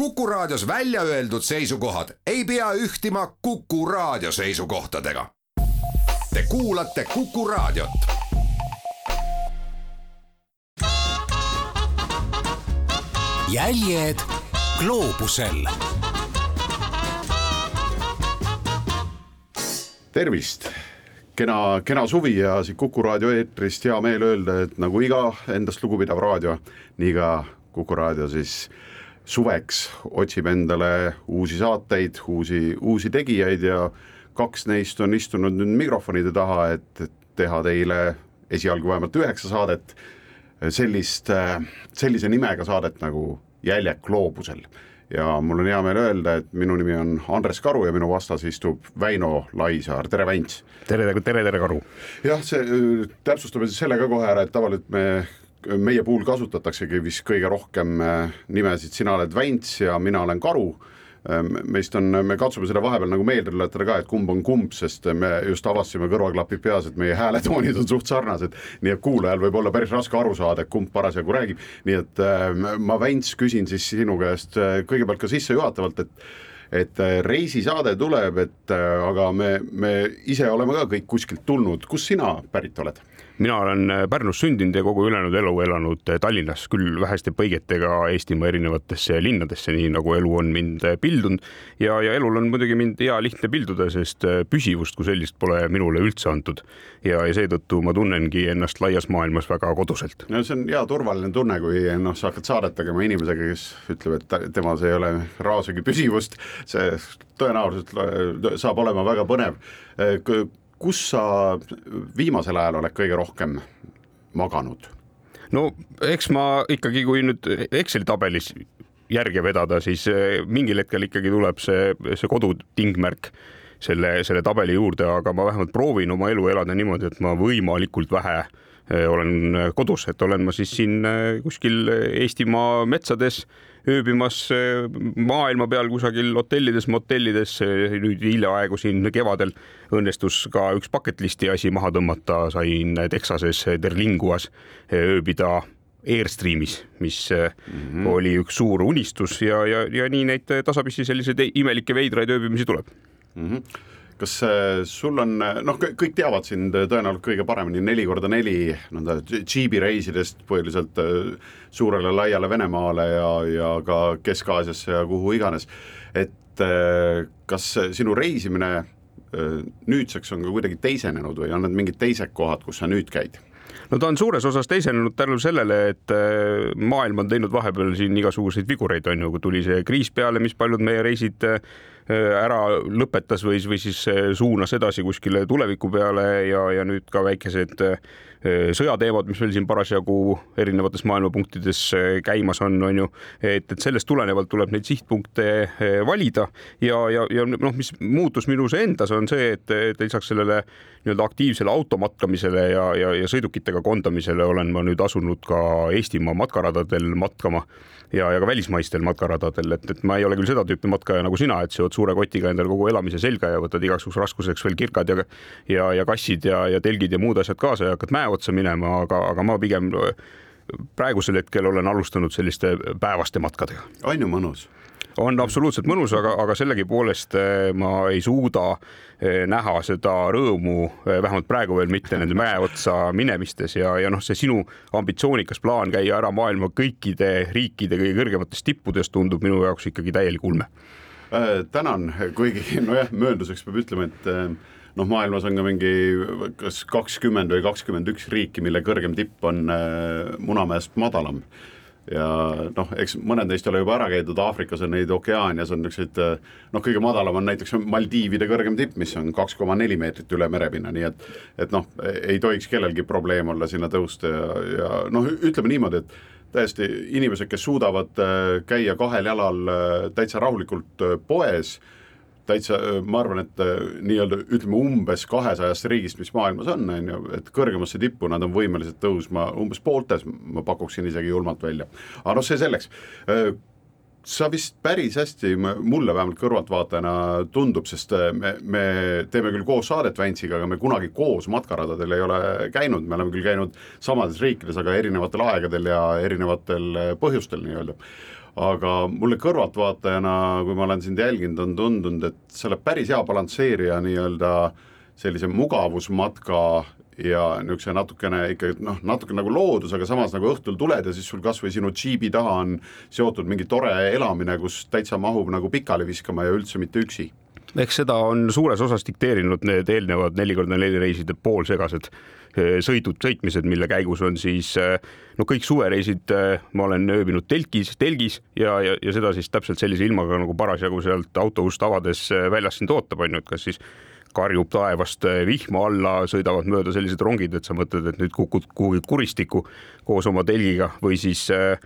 Kuku Raadios välja öeldud seisukohad ei pea ühtima Kuku Raadio seisukohtadega. Te kuulate Kuku Raadiot. jäljed gloobusel. tervist, kena, kena suvi ja siit Kuku raadio eetrist hea meel öelda, et nagu iga endast lugupidav raadio, nii ka Kuku raadio siis suveks otsib endale uusi saateid, uusi, uusi tegijaid ja kaks neist on istunud nüüd mikrofonide taha, et teha teile esialgu vähemalt üheksa saadet, sellist, sellise nimega saadet nagu Jäljek gloobusel. ja mul on hea meel öelda, et minu nimi on Andres Karu ja minu vastas istub Väino Laisaar, tere Väints! tere, tere, tere, Karu! jah, see, täpsustame siis selle ka kohe ära, et tavaliselt me meie puhul kasutataksegi vist kõige rohkem nimesid, sina oled Väints ja mina olen Karu. Meist on, me katsume seda vahepeal nagu meelde tuletada ka, et kumb on kumb, sest me just avastasime kõrvaklapid peas, et meie hääletoonid on suht sarnased, nii et kuulajal võib olla päris raske aru saada, kumb parasjagu räägib, nii et ma, Väints, küsin siis sinu käest kõigepealt ka sissejuhatavalt, et et reisisaade tuleb, et aga me, me ise oleme ka kõik kuskilt tulnud, kust sina pärit oled? Mina olen Pärnus sündinud ja kogu ülejäänud elu elanud Tallinnas, küll väheste põigetega Eestimaa erinevatesse linnadesse, nii nagu elu on mind pildunud. ja, ja elul on muidugi mind hea lihtne pilduda, sest püsivust kui sellist pole minule üldse antud. ja, ja seetõttu ma tunnengi ennast laias maailmas väga koduselt. no see on hea turvaline tunne, kui noh, sa hakkad saadet tegema inimesega, kes ütleb, et temas ei ole raasegi püsivust, see tõenäoliselt saab olema väga põnev kus sa viimasel ajal oled kõige rohkem maganud? no eks ma ikkagi, kui nüüd Exceli tabelis järge vedada, siis eh, mingil hetkel ikkagi tuleb see, see kodu tingmärk selle, selle tabeli juurde, aga ma vähemalt proovin oma elu elada niimoodi, et ma võimalikult vähe eh, olen kodus, et olen ma siis siin eh, kuskil Eestimaa metsades ööbimas maailma peal kusagil hotellides, motellides. nüüd hiljaaegu siin kevadel õnnestus ka üks bucket list'i asi maha tõmmata, sain Texases Terlinguas eh, ööbida Airstreamis, mis mm -hmm. oli üks suur unistus ja, ja, ja nii neid tasapisi selliseid imelikke veidraid ööbimisi tuleb mm. -hmm kas sul on, noh, kõik teavad sind tõenäoliselt kõige paremini neli korda neli nõnda džiibi reisidest põhiliselt äh, suurele laiale Venemaale ja, ja ka Kesk-Aasiasse ja kuhu iganes. et äh, kas sinu reisimine äh, nüüdseks on ka kuidagi teisenenud või on need mingid teised kohad, kus sa nüüd käid? no ta on suures osas teisenenud tänu sellele, et maailm on teinud vahepeal siin igasuguseid vigureid, on ju, kui tuli see kriis peale, mis paljud meie reisid Äh, ära lõpetas või, või siis äh, suunas edasi kuskile tuleviku peale ja, ja nüüd ka väikesed äh, sõjateemad, mis meil siin parasjagu erinevates maailmapunktides käimas on, on ju, et, et sellest tulenevalt tuleb neid sihtpunkte valida. Ja, ja, ja noh, mis muutus minus endas, on see, et, et lisaks sellele nii-öelda aktiivsele automatkamisele ja, ja, ja sõidukitega kondamisele olen ma nüüd asunud ka Eestimaa matkaradadel matkama ja, ja ka välismaistel matkaradadel, et, et ma ei ole küll seda tüüpi matkaja nagu sina, et seod suure kotiga endale kogu elamise selga ja võtad igaks juhuks raskuseks veel kirkad ja ja, ja kassid ja, ja telgid ja muud asjad kaasa ja hakkad mäe otsa minema, aga, aga ma pigem praegusel hetkel olen alustanud selliste päevaste matkadega. on ju mõnus on absoluutselt mõnus, aga, aga sellegipoolest eh, ma ei suuda näha seda rõõmu, vähemalt praegu veel mitte nende mäe otsa minemistes ja, ja noh, see sinu ambitsioonikas plaan käia ära maailma kõikide riikide kõige kõrgematest tippudest tundub minu jaoks ikkagi täielik ulme äh,. tänan, kuigi nojah, möönduseks peab ütlema, et äh, noh, maailmas on ka mingi kas kakskümmend või kakskümmend üks riiki, mille kõrgem tipp on äh, Munamäest madalam ja noh, eks mõned neist ole juba ära käidud, Aafrikas on neid, Okeaanias on niisuguseid noh, kõige madalam on näiteks Maldiivide kõrgem tipp, mis on kaks koma neli meetrit üle merepinna, nii et et noh, ei tohiks kellelgi probleem olla sinna tõusta ja, ja noh, ütleme niimoodi, et täiesti inimesed, kes suudavad äh, käia kahel jalal äh, täitsa rahulikult äh, poes täitsa, ma arvan, et nii-öelda ütleme umbes kahesajast riigist, mis maailmas on, on ju, et kõrgemasse tippu nad on võimelised tõusma umbes pooltes, ma pakuksin isegi julmalt välja. aga noh, see selleks. Sa vist päris hästi, mulle vähemalt kõrvaltvaatajana tundub, sest äh, me, me teeme küll koos saadet Väntsiga, aga me kunagi koos matkaradadel ei ole käinud, me oleme küll käinud samades riikides, aga erinevatel aegadel ja erinevatel äh, põhjustel nii-öelda. aga mulle kõrvaltvaatajana, kui ma olen sind jälginud, on tundunud, et sa oled päris hea balansseerija nii-öelda sellise mugavusmatka ja niisuguse natukene ikka noh, natuke nagu loodus, aga samas nagu õhtul tuled ja siis sul kas või sinu džiibi taha on seotud mingi tore elamine, kus täitsa mahub nagu pikali viskama ja üldse mitte üksi. Eks seda on suures osas dikteerinud need eelnevad neli korda neli reiside poolsegased eh, sõidud, sõitmised, mille käigus on siis eh, no kõik suvereisid eh, ma olen ööbinud telgis, telgis ja, ja, ja seda siis täpselt sellise ilmaga nagu parasjagu sealt auto ust avades väljas sind ootab, on ju, et kas siis karjub taevast eh, vihma alla, sõidavad mööda sellised rongid, et sa mõtled, et nüüd kukud kuhugi kuristikku koos oma telgiga või siis eh,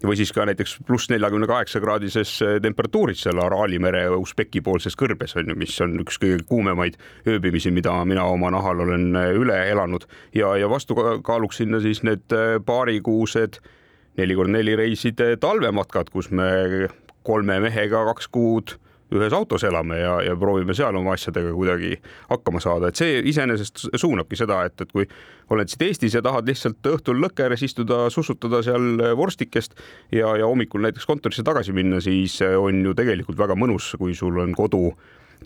või siis ka näiteks pluss neljakümne kaheksa kraadises eh, temperatuuris seal Araali mere Usbeki poolses kõrbes on ju, mis on üks kõige kuumemaid ööbimisi, mida mina oma nahal olen üle elanud. Ja, ja vastukaaluks sinna siis need paarikuused neli kord neli reiside talvematkad, kus me kolme mehega kaks kuud ühes autos elame ja, ja proovime seal oma asjadega kuidagi hakkama saada, et see iseenesest suunabki seda, et, et kui oled siit Eestis ja tahad lihtsalt õhtul lõkke ääres istuda, sussutada seal vorstikest ja, ja hommikul näiteks kontorisse tagasi minna, siis on ju tegelikult väga mõnus, kui sul on kodu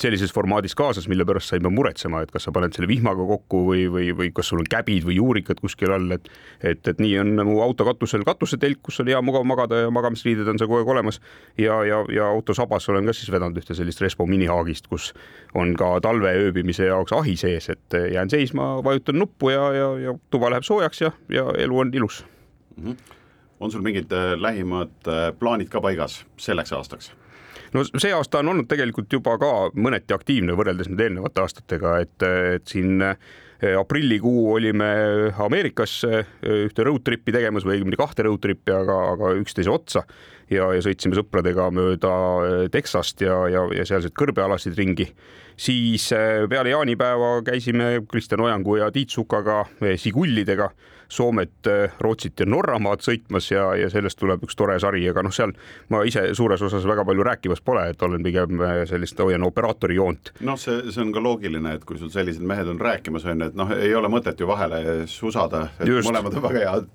sellises formaadis kaasas, mille pärast sa ei pea muretsema, et kas sa paned selle vihmaga kokku või, või, või kas sul on käbid või juurikad kuskil all, et et, et nii on mu auto katusel katusetelk, kus on hea mugav magada ja magamisriided on seal kogu aeg olemas ja, ja, ja auto sabas olen ka siis vedanud ühte sellist Respo minihaagist, kus on ka talve ööbimise jaoks ahi sees, et jään seisma, vajutan nuppu ja, ja, ja tuba läheb soojaks ja, ja elu on ilus mm. -hmm. on sul mingid äh, lähimad äh, plaanid ka paigas selleks aastaks? No see aasta on olnud tegelikult juba ka mõneti aktiivne võrreldes nüüd eelnevate aastatega, et, et siin eh, aprillikuu olime Ameerikas eh, ühte road trip'i tegemas või õigemini kahte road trip'i, aga, aga üksteise otsa ja, ja sõitsime sõpradega mööda eh, Texast ja, ja, ja sealseid kõrbealasid ringi. siis peale jaanipäeva käisime Kristjan Ojangu ja Tiit Sukaga Sigullidega Soomet, Rootsit ja Norramaad sõitmas ja, ja sellest tuleb üks tore sari, aga noh, seal ma ise suures osas väga palju rääkimas pole, et olen pigem äh, sellist, hoian operaatori joont. noh, see, see on ka loogiline, et kui sul sellised mehed on rääkimas, on ju, et noh, ei ole mõtet ju vahele susada, et Just. mõlemad on väga head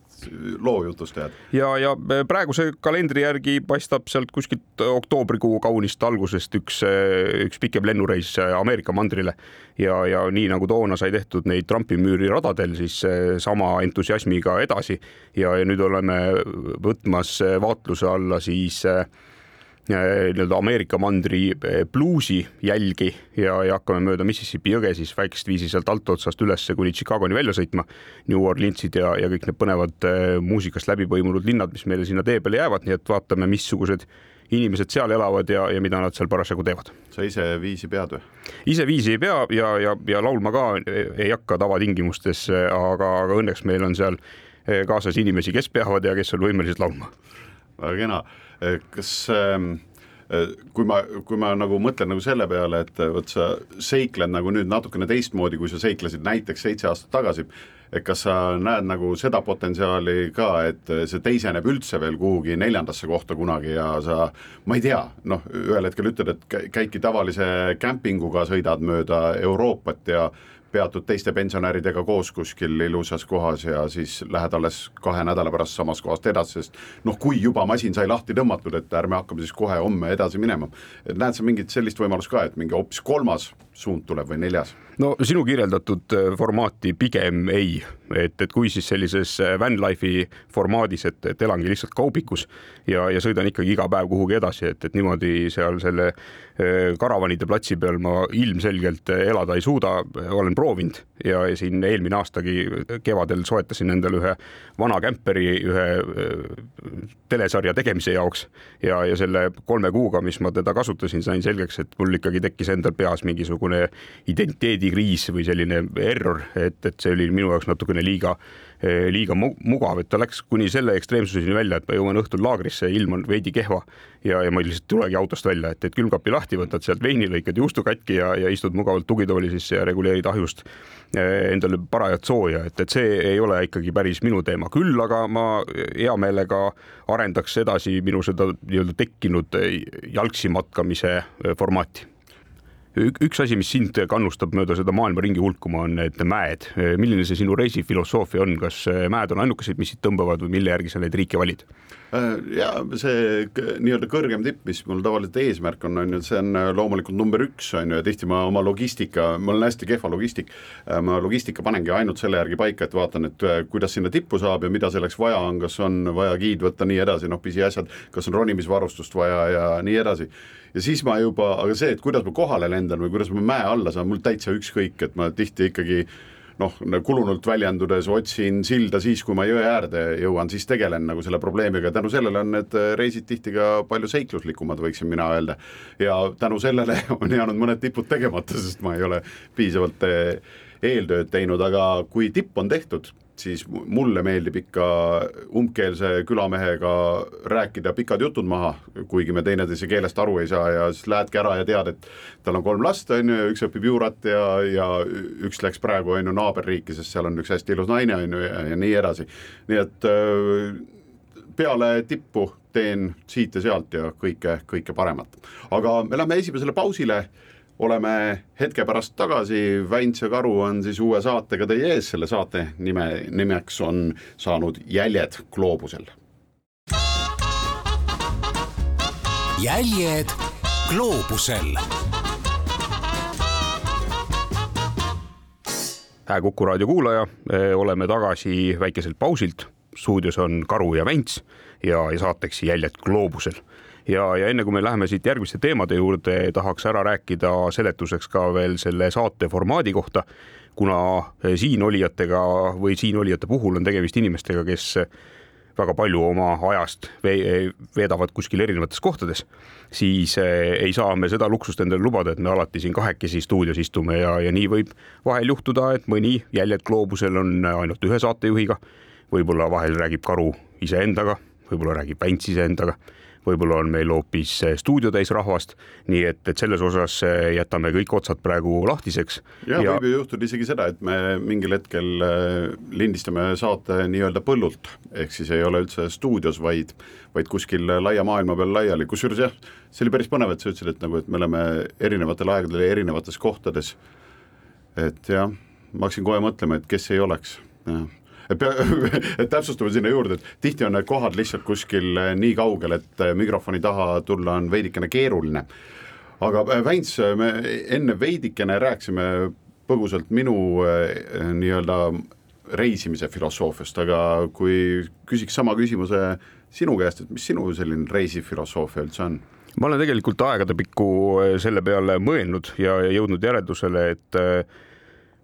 loo jutustajad. ja, ja praeguse kalendri järgi paistab sealt kuskilt oktoobrikuu kaunist algusest üks, üks pikem lennureis Ameerika mandrile ja, ja nii nagu toona sai tehtud neid Trumpi müüri radadel, siis sama entusiasmiga edasi ja, ja nüüd oleme võtmas vaatluse alla siis äh, nii-öelda Ameerika mandri eh, bluusi jälgi ja, ja hakkame mööda Mississippi jõge siis väikest viisi sealt altotsast üles kuni Chicagoni välja sõitma. New Orleansid ja, ja kõik need põnevad eh, muusikast läbi põimunud linnad, mis meile sinna tee peale jäävad, nii et vaatame, missugused inimesed seal elavad ja, ja mida nad seal parasjagu teevad. sa ise viisi pead või? ise viisi ei pea ja, ja, ja laulma ka ei hakka tavatingimustes, aga, aga õnneks meil on seal eh, kaasas inimesi, kes peavad ja kes on võimelised laulma. väga kena Eh, kas ähm, eh, kui ma, kui ma nagu mõtlen nagu selle peale, et eh, vot sa seikled nagu nüüd natukene teistmoodi, kui sa seiklesid näiteks seitse aastat tagasi, et kas sa näed nagu seda potentsiaali ka, et see teiseneb üldse veel kuhugi neljandasse kohta kunagi ja sa, ma ei tea, noh, ühel hetkel ütled, et käidki tavalise kämpinguga, sõidad mööda Euroopat ja peatud teiste pensionäridega koos kuskil ilusas kohas ja siis lähed alles kahe nädala pärast samast kohast edasi, sest noh, kui juba masin sai lahti tõmmatud, et ärme hakkame siis kohe homme edasi minema. et näed sa mingit sellist võimalust ka, et mingi hoopis kolmas suund tuleb või neljas? no sinu kirjeldatud äh, formaati pigem ei, et, et kui siis sellises äh, van life'i formaadis, et, et elangi lihtsalt kaubikus ja, ja sõidan ikkagi iga päev kuhugi edasi, et, et niimoodi seal selle äh, karavanide platsi peal ma ilmselgelt elada ei suuda, olen proovinud. Ja, ja siin eelmine aastagi kevadel soetasin endale ühe vana kämperi ühe telesarja tegemise jaoks. Ja, ja selle kolme kuuga, mis ma teda kasutasin, sain selgeks, et mul ikkagi tekkis endal peas mingisugune identiteedi identiteedikriis või selline error, et, et see oli minu jaoks natukene liiga liiga mugav, et ta läks kuni selle ekstreemsuseni välja, et ma jõuan õhtul laagrisse, ilm on veidi kehva ja, ja ma lihtsalt tulegi autost välja, et, et külmkapi lahti, võtad sealt veini, lõikad juustu katki ja, ja istud mugavalt tugitooli sisse ja reguleerid ahjust endale parajat sooja, et, et see ei ole ikkagi päris minu teema, küll aga ma hea meelega arendaks edasi minu seda nii-öelda tekkinud jalgsi matkamise formaati üks asi, mis sind kannustab mööda seda maailma ringi hulkuma, on need mäed. milline see sinu reisifilosoofia on, kas mäed on ainukesed, mis sind tõmbavad või mille järgi sa neid riike valid? Äh, ja see nii-öelda kõrgem tipp, mis mul tavaliselt eesmärk on, on ju, see on äh, loomulikult number üks, on ju, ja tihti ma oma logistika, mul on hästi kehva logistik, äh, ma logistika panengi ainult selle järgi paika, et vaatan, et kuidas sinna tippu saab ja mida selleks vaja on, kas on vaja giid võtta, nii edasi, noh, pisiasjad, kas on ronimisvarustust vaja ja nii edasi ja siis ma juba, aga see, et kuidas ma kohale lendan või kuidas ma mäe alla saan, mul täitsa ükskõik, et ma tihti ikkagi noh, kulunult väljendudes otsin silda siis, kui ma jõe äärde jõuan, siis tegelen nagu selle probleemiga, tänu sellele on need reisid tihti ka palju seikluslikumad, võiksin mina öelda. ja tänu sellele on jäänud mõned tipud tegemata, sest ma ei ole piisavalt eh, eeltööd teinud, aga kui tipp on tehtud siis mulle meeldib ikka umbkeelse külamehega rääkida pikad jutud maha, kuigi me teineteise keelest aru ei saa ja siis lähedki ära ja tead, et tal on kolm last, on ju, üks õpib juurat ja, ja üks läks praegu, on ju, naaberriiki, sest seal on üks hästi ilus naine, on ju, ja, ja nii edasi. nii et peale tippu teen siit ja sealt ja kõike, kõike paremat. aga me läheme esimesele pausile oleme hetke pärast tagasi, Väints ja Karu on siis uue saatega teie ees, selle saate nime, nimeks on saanud Jäljed gloobusel. jäljed gloobusel. hää Kuku raadio kuulaja, oleme tagasi väikeselt pausilt. stuudios on Karu ja Väints ja, ja saateks Jäljed gloobusel ja, ja enne kui me läheme siit järgmiste teemade juurde, tahaks ära rääkida seletuseks ka veel selle saate formaadi kohta, kuna eh, siinolijatega või siinolijate puhul on tegemist inimestega, kes väga palju oma ajast veedavad kuskil erinevates kohtades, siis eh, ei saa me seda luksust endale lubada, et me alati siin kahekesi stuudios istume ja, ja nii võib vahel juhtuda, et mõni jäljed gloobusel on ainult ühe saatejuhiga, võib-olla vahel räägib Karu iseendaga, võib-olla räägib Vänts iseendaga võib-olla on meil hoopis eh, stuudiotäis rahvast, nii et, et selles osas eh, jätame kõik otsad praegu lahtiseks. ja, ja võib ju juhtuda isegi seda, et me mingil hetkel eh, lindistame saate nii-öelda põllult, ehk siis ei ole üldse stuudios, vaid, vaid kuskil laia maailma peal laiali, kusjuures jah, see oli päris põnev, et sa ütlesid, et nagu, et me oleme erinevatel aegadel ja erinevates kohtades. et jah, ma hakkasin kohe mõtlema, et kes ei oleks, jah et pea, et täpsustame sinna juurde, et tihti on need kohad lihtsalt kuskil eh, nii kaugel, et eh, mikrofoni taha tulla on veidikene keeruline. aga eh, Väints, me enne veidikene rääkisime põgusalt minu nii-öelda reisimise filosoofiast, aga kui küsiks sama küsimuse sinu käest, et mis sinu selline reisifilosoofia üldse on? ma olen tegelikult aegadepikku selle peale mõelnud ja jõudnud järeldusele, et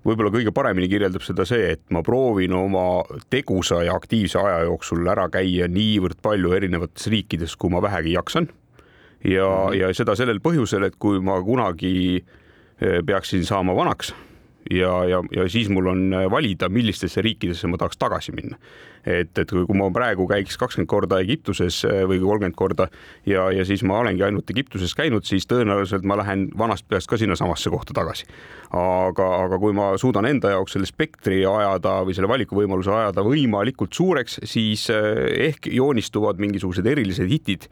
võib-olla kõige paremini kirjeldab seda see, et ma proovin oma tegusa ja aktiivse aja jooksul ära käia niivõrd palju erinevates riikides, kui ma vähegi jaksan. ja mm, -hmm. ja seda sellel põhjusel, et kui ma kunagi eh, peaksin saama vanaks ja, ja, ja siis mul on valida, millistesse riikidesse ma tahaks tagasi minna. et, et kui ma praegu käiks kakskümmend korda Egiptuses eh, või kolmkümmend korda ja, ja siis ma olengi ainult Egiptuses käinud, siis tõenäoliselt ma lähen vanast peast ka sinnasamasse kohta tagasi. aga, aga kui ma suudan enda jaoks selle spektri ajada või selle valikuvõimaluse ajada võimalikult suureks, siis eh, ehk joonistuvad mingisugused erilised hitid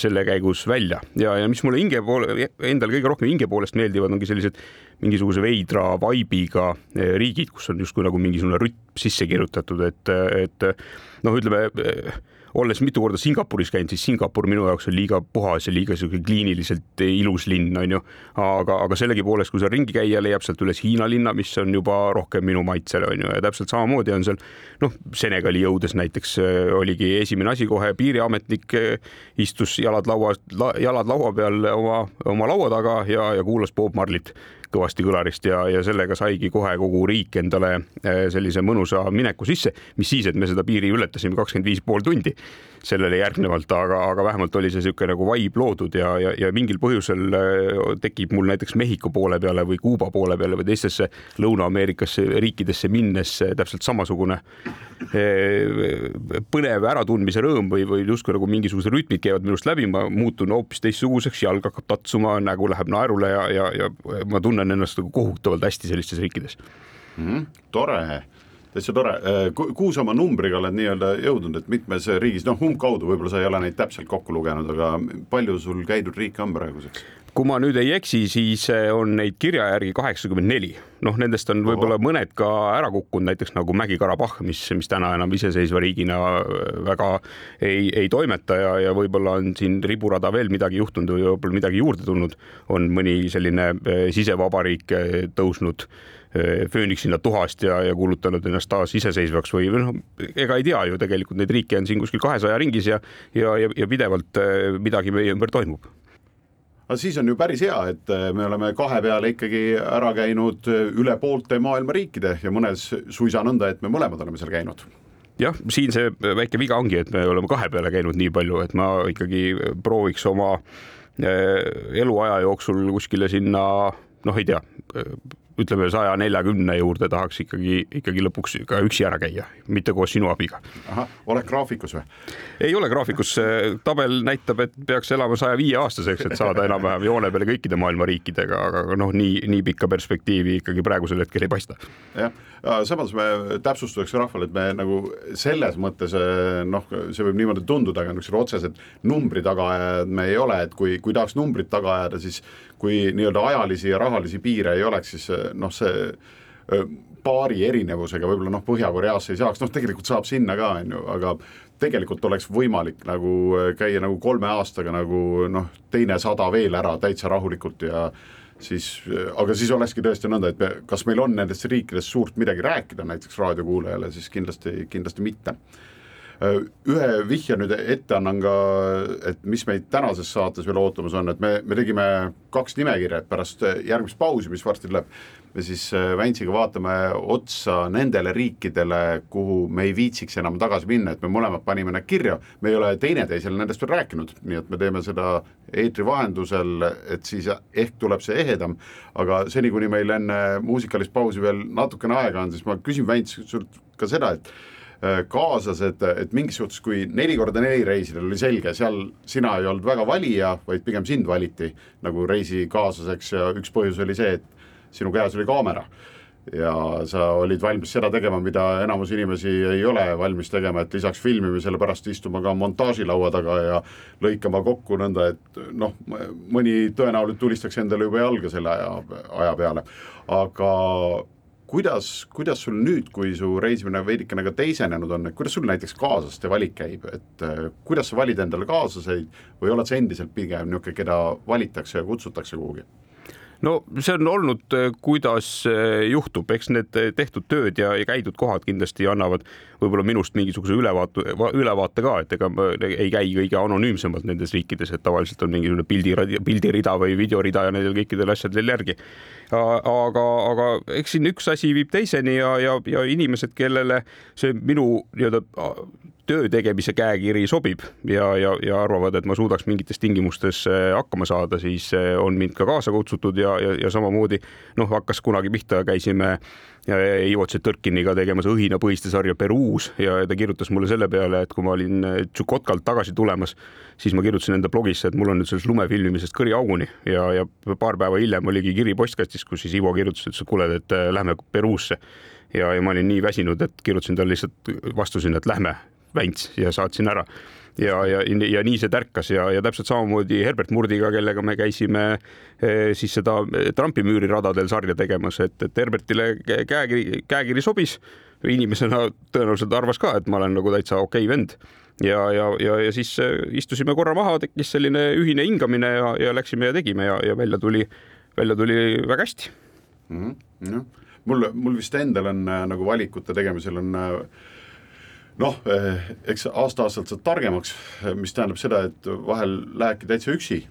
selle käigus välja. Ja, ja mis mulle hinge poole, endale kõige rohkem hinge poolest meeldivad, ongi sellised mingisuguse veidra vaibiga eh, riigid, kus on justkui nagu mingisugune rütm sisse kirjutatud, et, et noh, ütleme olles mitu korda Singapuris käinud, siis Singapur minu jaoks on liiga puhas ja liiga sihuke kliiniliselt ilus linn, on ju. aga, aga sellegipoolest, kui seal ringi käia, leiab sealt üles Hiina linna, mis on juba rohkem minu maitsele, on ju, ja täpselt samamoodi on seal noh, Senegali jõudes näiteks äh, oligi esimene asi kohe piiriametnik äh, istus jalad laua, jalad laua peal oma, oma laua taga ja, ja kuulas Bob Marlit kõvasti kõlarist ja, ja sellega saigi kohe kogu riik endale sellise mõnusa mineku sisse, mis siis, et me seda piiri ületasime kakskümmend viis pool tundi sellele järgnevalt, aga, aga vähemalt oli see niisugune nagu vibe loodud ja, ja, ja mingil põhjusel tekib mul näiteks Mehhiko poole peale või Kuuba poole peale või teistesse Lõuna-Ameerikasse riikidesse minnes täpselt samasugune põnev äratundmise rõõm või, või justkui nagu mingisugused rütmid käivad minust läbi, ma muutun hoopis teistsuguseks, jalg hakkab tatsuma, nägu läheb naerule ja, ja, ja ma tunnen ennast nagu kohutavalt hästi sellistes riikides mm. -hmm. tore täitsa tore, äh, kuhu sa oma numbriga oled nii-öelda jõudnud, et mitmes riigis, noh umbkaudu võib-olla sa ei ole neid täpselt kokku lugenud, aga palju sul käidud riike on praeguseks? Kui ma nüüd ei eksi, siis eh, on neid kirja järgi kaheksakümmend neli, noh, nendest on võib-olla mõned ka ära kukkunud, näiteks nagu Mägi-Karabahh, mis, mis täna enam iseseisva riigina eh, väga ei, ei toimeta ja, ja võib-olla on siin riburada veel midagi juhtunud või võib-olla midagi juurde tulnud, on mõni selline eh, sisevabariik tõusnud fööniksina tuhast ja, ja kuulutanud ennast taas iseseisvaks või noh, ega ei tea ju tegelikult neid riike on siin kuskil kahesaja ringis ja, ja, ja, ja pidevalt midagi meie ümber toimub aga siis on ju päris hea, et äh, me oleme kahe peale ikkagi ära käinud äh, üle poolte maailma riikide ja mõnes suisa nõnda, et me mõlemad oleme seal käinud. Jah, siin see väike viga ongi, et me oleme kahe peale käinud nii palju, et ma ikkagi prooviks oma äh, eluaja jooksul kuskile sinna noh, ei tea, ütleme saja neljakümne juurde tahaks ikkagi, ikkagi lõpuks ka üksi ära käia, mitte koos sinu abiga. oled graafikus või? ei ole graafikus, tabel näitab, et peaks elama saja viie aastaseks, et saada enam-vähem joone peale kõikide maailma riikidega, aga noh, nii, nii pikka perspektiivi ikkagi praegusel hetkel ei paista. jah, samas me täpsustuseks rahvale, et me nagu selles mõttes noh, see võib niimoodi tunduda, aga niisugused otsesed numbri tagaajad me ei ole, et kui, kui tahaks numbrit taga ajada, siis kui nii-öelda ajalisi ja rahalisi piire ei oleks, siis noh, see paari erinevusega võib-olla noh, Põhja-Koreasse ei saaks, noh tegelikult saab sinna ka, on ju, aga tegelikult oleks võimalik nagu käia nagu kolme aastaga nagu noh, teine sada veel ära täitsa rahulikult ja siis, aga siis olekski tõesti nõnda, et me, kas meil on nendest riikidest suurt midagi rääkida näiteks raadiokuulajale, siis kindlasti, kindlasti mitte ühe vihje nüüd ette annan ka, et mis meid tänases saates veel ootamas on, et me, me tegime kaks nimekirja, et pärast järgmist pausi, mis varsti tuleb, me siis äh, Väntsiga vaatame otsa nendele riikidele, kuhu me ei viitsiks enam tagasi minna, et me mõlemad panime need kirja, me ei ole teineteisele nendest veel rääkinud, nii et me teeme seda eetri vahendusel, et siis ehk tuleb see ehedam, aga seni, kuni meil enne muusikalist pausi veel natukene aega on, siis ma küsin Vänts sult ka seda, et kaaslased, et mingis suhtes, kui neli korda neli reisidel oli selge, seal sina ei olnud väga valija, vaid pigem sind valiti nagu reisikaaslaseks ja üks põhjus oli see, et sinu käes oli kaamera. Ja sa olid valmis seda tegema, mida enamus inimesi ei ole valmis tegema, et lisaks filmimisele pärast istuma ka montaažilaua taga ja lõikama kokku nõnda, et noh, mõni tõenäoliselt tulistaks endale juba jalga selle aja, aja peale, aga kuidas, kuidas sul nüüd, kui su reisimine veidikene ka teisenenud on, et kuidas sul näiteks kaaslaste valik käib, et äh, kuidas sa valid endale kaaslaseid või oled sa endiselt pigem niisugune, keda valitakse ja kutsutakse kuhugi? No see on olnud, äh, kuidas äh, juhtub, eks need tehtud tööd ja, ja käidud kohad kindlasti annavad võib-olla minust mingisuguse ülevaate, ülevaate ka, et ega ma ei käi kõige anonüümsemalt nendes riikides, et tavaliselt on mingisugune pildi, pildirida või videorida ja nendel kõikidel asjadel järgi. Aga, aga eks siin üks asi viib teiseni ja, ja, ja inimesed, kellele see minu nii-öelda töö tegemise käekiri sobib ja, ja, ja arvavad, et ma suudaks mingites tingimustes äh, hakkama saada, siis äh, on mind ka kaasa kutsutud ja, ja, ja samamoodi noh, hakkas kunagi pihta, käisime Ivo Tšetõrkiniga tegemas õhinapõhiste sarja Peruus ja ta kirjutas mulle selle peale, et kui ma olin Tšukotkalt tagasi tulemas, siis ma kirjutasin enda blogisse, et mul on nüüd sellest lumefilmimisest kõri auguni ja, ja paar päeva hiljem oligi kiri postkastis, kus siis Ivo kirjutas, ütles, et kuule, et lähme Peruusse. Ja, ja ma olin nii väsinud, et kirjutasin talle lihtsalt vastu sinna, et lähme Vänts ja saatsin ära ja, ja, ja nii see tärkas ja, ja täpselt samamoodi Herbert Murdiga, kellega me käisime eh, siis seda eh, Trumpi müüri radadel sarja tegemas, et, et Herbertile käekiri, käekiri sobis. inimesena tõenäoliselt arvas ka, et ma olen nagu täitsa okei okay vend ja, ja, ja, ja siis eh, istusime korra maha, tekkis selline ühine hingamine ja, ja läksime ja tegime ja, ja välja tuli, välja tuli väga hästi mm. -hmm. No. mul, mul vist endal on nagu valikute tegemisel on äh, noh, eh, eks aasta-aastalt saad targemaks, mis tähendab seda, et vahel lähedki täitsa üksi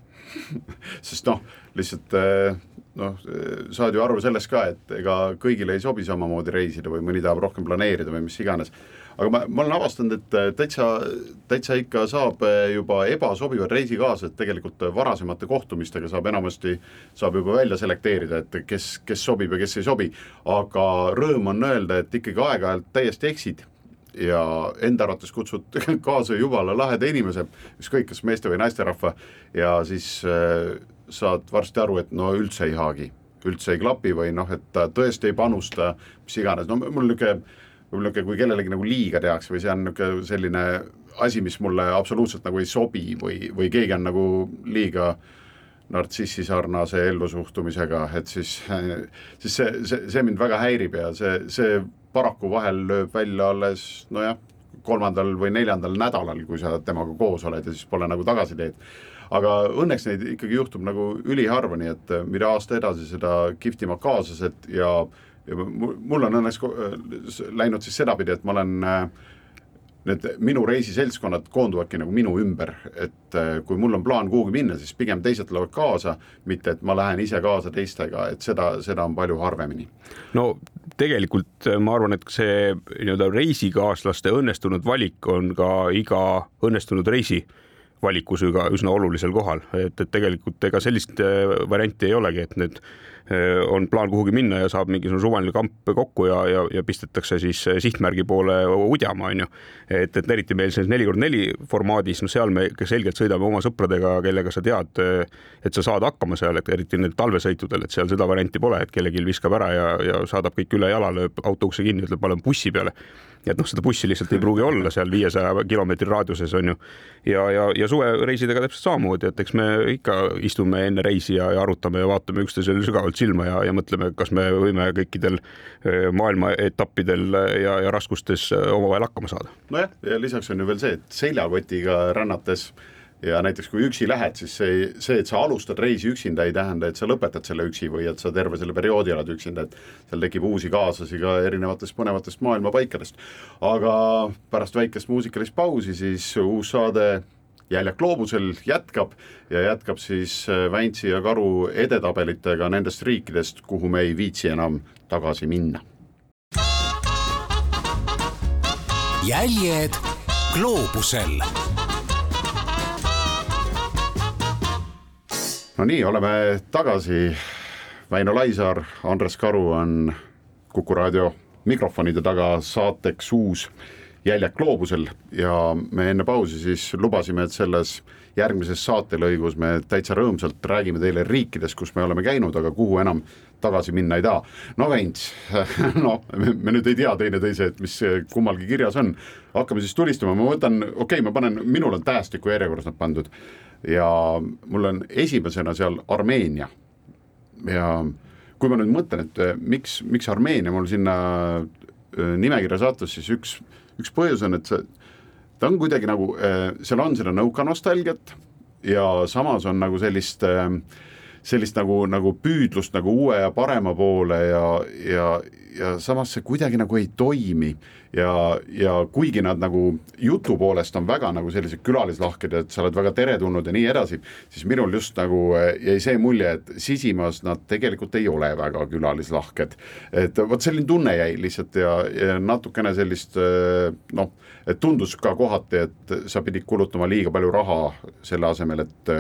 sest noh, lihtsalt eh, noh, saad ju aru sellest ka, et ega kõigile ei sobi samamoodi reisida või mõni tahab rohkem planeerida või mis iganes. aga ma, ma olen avastanud, et täitsa, täitsa ikka saab juba ebasobivad reisikaaslased tegelikult varasemate kohtumistega saab enamasti, saab juba välja selekteerida, et kes, kes sobib ja kes ei sobi. aga rõõm on öelda, et ikkagi aeg-ajalt täiesti eksid ja enda arvates kutsud kaasa jumala laheda inimese, ükskõik kas meeste või naisterahva ja siis äh, saad varsti aru, et no üldse ei haagi, üldse ei klapi või noh, et ta tõesti ei panusta, mis iganes, no mul niisugune võib-olla niisugune, kui kellelegi nagu liiga tehakse või see on niisugune selline asi, mis mulle absoluutselt nagu ei sobi või, või keegi on nagu liiga nartsissi sarnase ellusuhtumisega, et siis, siis see, see, see mind väga häirib ja see, see paraku vahel lööb välja alles nojah, kolmandal või neljandal nädalal, kui sa temaga koos oled ja siis pole nagu tagasiteed. aga õnneks neid ikkagi juhtub nagu üliharva, nii et mida aasta edasi, seda kihvtimad kaaslased ja, ja mul on õnneks läinud siis sedapidi, et ma olen äh, need minu reisiseltskonnad koonduvadki nagu minu ümber, et äh, kui mul on plaan kuhugi minna, siis pigem teised tulevad kaasa, mitte et ma lähen ise kaasa teistega, et seda, seda on palju harvemini. no tegelikult äh, ma arvan, et see nii-öelda reisikaaslaste õnnestunud valik on ka iga õnnestunud reisi valikus ka üsna olulisel kohal, et, et tegelikult ega sellist äh, varianti ei olegi, et need on plaan kuhugi minna ja saab mingisugune suvaline kamp kokku ja, ja, ja pistetakse siis äh, sihtmärgi poole udjama, onju. et, et eriti meil selles neli kord neli formaadis, no seal me selgelt sõidame oma sõpradega, kellega sa tead, äh, et sa saad hakkama seal, et eriti need talvesõitudel, et seal seda varianti pole, et kellelgi viskab ära ja, ja saadab kõik üle jala, lööb auto ukse kinni, ütleb, ma olen bussi peale et noh, seda bussi lihtsalt ei pruugi olla seal viiesaja kilomeetri raadiuses on ju. ja, ja, ja suvereisidega täpselt samamoodi, et eks me ikka istume enne reisi ja, ja arutame ja vaatame üksteisele sügavalt silma ja, ja mõtleme, kas me võime kõikidel maailma etappidel ja, ja raskustes omavahel hakkama saada. nojah, ja lisaks on ju veel see, et seljakotiga rännates ja näiteks kui üksi lähed, siis see, see, et sa alustad reisi üksinda, ei tähenda, et sa lõpetad selle üksi või et sa terve selle perioodi oled üksinda, et seal tekib uusi kaaslasi ka erinevatest põnevatest maailma paikadest. aga pärast väikest muusikalist pausi siis uus saade Jäljak gloobusel jätkab ja jätkab siis äh, Väntsi ja Karu edetabelitega nendest riikidest, kuhu me ei viitsi enam tagasi minna. jäljed gloobusel no nii, oleme tagasi. Väino Laisaar, Andres Karu on Kuku raadio mikrofonide taga saateks uus Jäljak gloobusel ja me enne pausi siis lubasime, et selles järgmises saatelõigus me täitsa rõõmsalt räägime teile riikidest, kus me oleme käinud, aga kuhu enam tagasi minna ei taha. no Väints, no me nüüd ei tea teineteise, et mis kummalgi kirjas on, hakkame siis tulistama, ma võtan, okei okay,, ma panen, minul on tähestiku järjekorras nad pandud ja mul on esimesena seal Armeenia. ja kui ma nüüd mõtlen, et eh, miks, miks Armeenia mul sinna eh, nimekirja sattus, siis üks, üks põhjus on, et see, ta on kuidagi nagu, eh, seal on seda nõukanostalgiat ja samas on nagu sellist sellist nagu, nagu püüdlust nagu uue ja parema poole ja, ja, ja samas see kuidagi nagu ei toimi ja, ja kuigi nad nagu jutu poolest on väga nagu sellised külalislahked, et sa oled väga teretulnud ja nii edasi, siis minul just nagu eh, jäi see mulje, et sisimas nad tegelikult ei ole väga külalislahked. et vot selline tunne jäi lihtsalt ja, ja natukene sellist eh, noh, et tundus ka kohati, et sa pidid kulutama liiga palju raha selle asemel, et